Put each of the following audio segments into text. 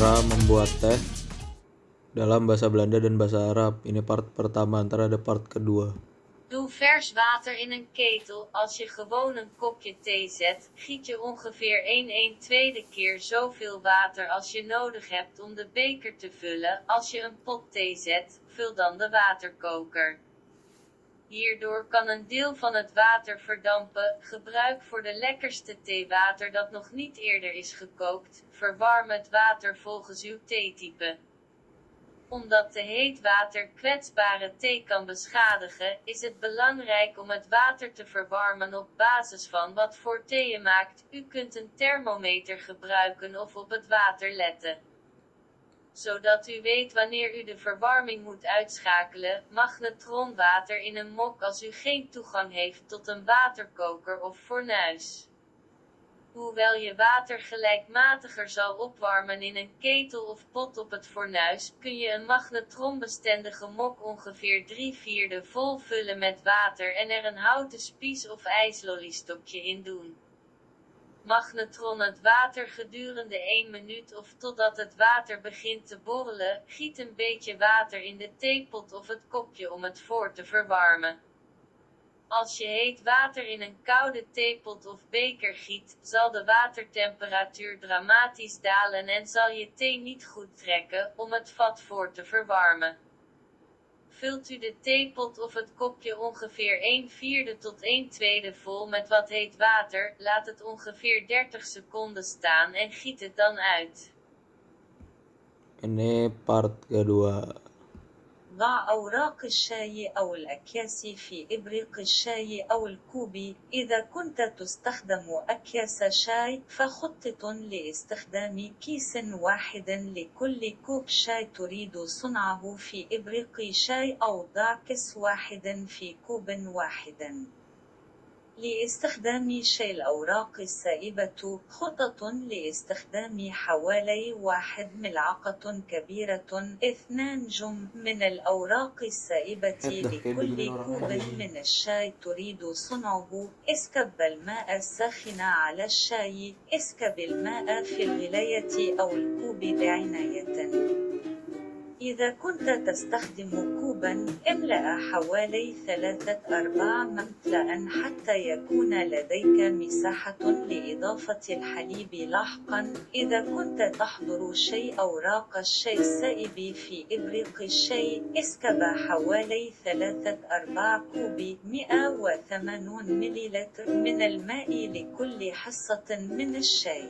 Cara membuat teh dalam bahasa Belanda dan bahasa Arab. Ini part pertama, ntar ada part kedua. Doe vers water in een ketel. Als je gewoon een kopje thee zet, giet je ongeveer 1 1 tweede keer zoveel water als je nodig hebt om de beker te vullen. Als je een pot thee zet, vul dan de waterkoker. Hierdoor kan een deel van het water verdampen. Gebruik voor de lekkerste theewater dat nog niet eerder is gekookt. Verwarm het water volgens uw theetype. Omdat te heet water kwetsbare thee kan beschadigen, is het belangrijk om het water te verwarmen op basis van wat voor thee je maakt. U kunt een thermometer gebruiken of op het water letten. Zodat u weet wanneer u de verwarming moet uitschakelen, magnetronwater in een mok als u geen toegang heeft tot een waterkoker of fornuis. Hoewel je water gelijkmatiger zal opwarmen in een ketel of pot op het fornuis, kun je een magnetronbestendige mok ongeveer 3 vierde vol vullen met water en er een houten spies of ijslollystokje in doen. Magnetron het water gedurende 1 minuut of totdat het water begint te borrelen, giet een beetje water in de theepot of het kopje om het voor te verwarmen. Als je heet water in een koude theepot of beker giet, zal de watertemperatuur dramatisch dalen en zal je thee niet goed trekken, om het vat voor te verwarmen. Vult u de theepot of het kopje ongeveer 1 vierde tot 1 tweede vol met wat heet water, laat het ongeveer 30 seconden staan en giet het dan uit. Ini part kedua. ضع أوراق الشاي أو الأكياس في إبريق الشاي أو الكوب. إذا كنت تستخدم أكياس شاي، فخطط لاستخدام كيس واحد لكل كوب شاي تريد صنعه في إبريق شاي أو ضع كيس واحد في كوب واحد. لاستخدام شاي الأوراق السائبة، خطط لاستخدام حوالي واحد ملعقة كبيرة اثنان جم من الأوراق السائبة لكل كوب من الشاي تريد صنعه. اسكب الماء الساخن على الشاي. اسكب الماء في الغلاية أو الكوب بعناية. إذا كنت تستخدم كوبا، املأ حوالي ثلاثة أرباع ممتلئا حتى يكون لديك مساحة لإضافة الحليب لاحقا. إذا كنت تحضر شاي أوراق الشاي السائب في إبريق الشاي، اسكب حوالي ثلاثة أرباع كوب 180 مليلتر من الماء لكل حصة من الشاي.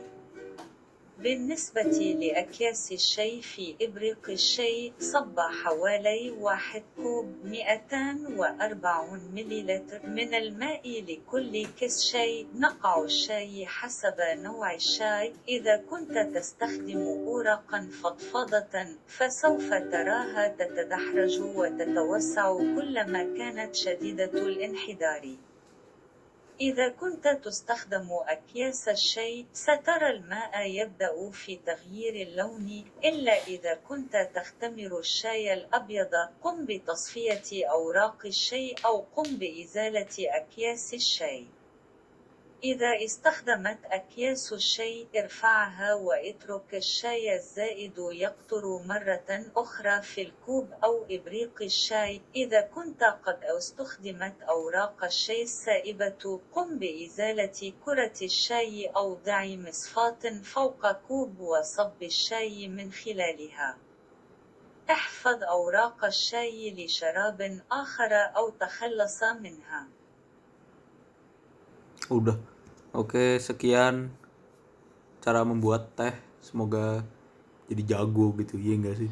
بالنسبة لأكياس الشاي في إبريق الشاي، صب حوالي واحد كوب 240 مليلتر من الماء لكل كيس شاي. نقع الشاي حسب نوع الشاي. إذا كنت تستخدم أوراقا فضفاضة، فسوف تراها تتدحرج وتتوسع كلما كانت شديدة الانحدار. إذا كنت تستخدم أكياس الشاي، سترى الماء يبدأ في تغيير اللون، إلا إذا كنت تختمر الشاي الأبيض. قم بتصفية أوراق الشاي أو قم بإزالة أكياس الشاي. إذا استخدمت أكياس الشاي، ارفعها واترك الشاي الزائد يقطر مرة أخرى في الكوب أو إبريق الشاي. إذا كنت قد استخدمت أوراق الشاي السائبة، قم بإزالة كرة الشاي أو ضع مصفاة فوق كوب وصب الشاي من خلالها. احفظ أوراق الشاي لشراب آخر أو تخلص منها. Udah. Oke, sekian cara membuat teh. Semoga jadi jago gitu, iya enggak sih?